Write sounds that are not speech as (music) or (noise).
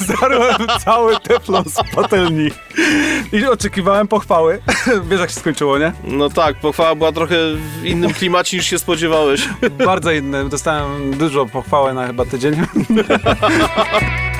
Zdarłem cały teflon z patelni. I oczekiwałem pochwały. (laughs) Wiesz jak się skończyło, nie? No tak, pochwała była trochę w innym (laughs) klimacie niż się spodziewałeś. Bardzo innym. Dostałem dużo pochwały na chyba tydzień. (laughs)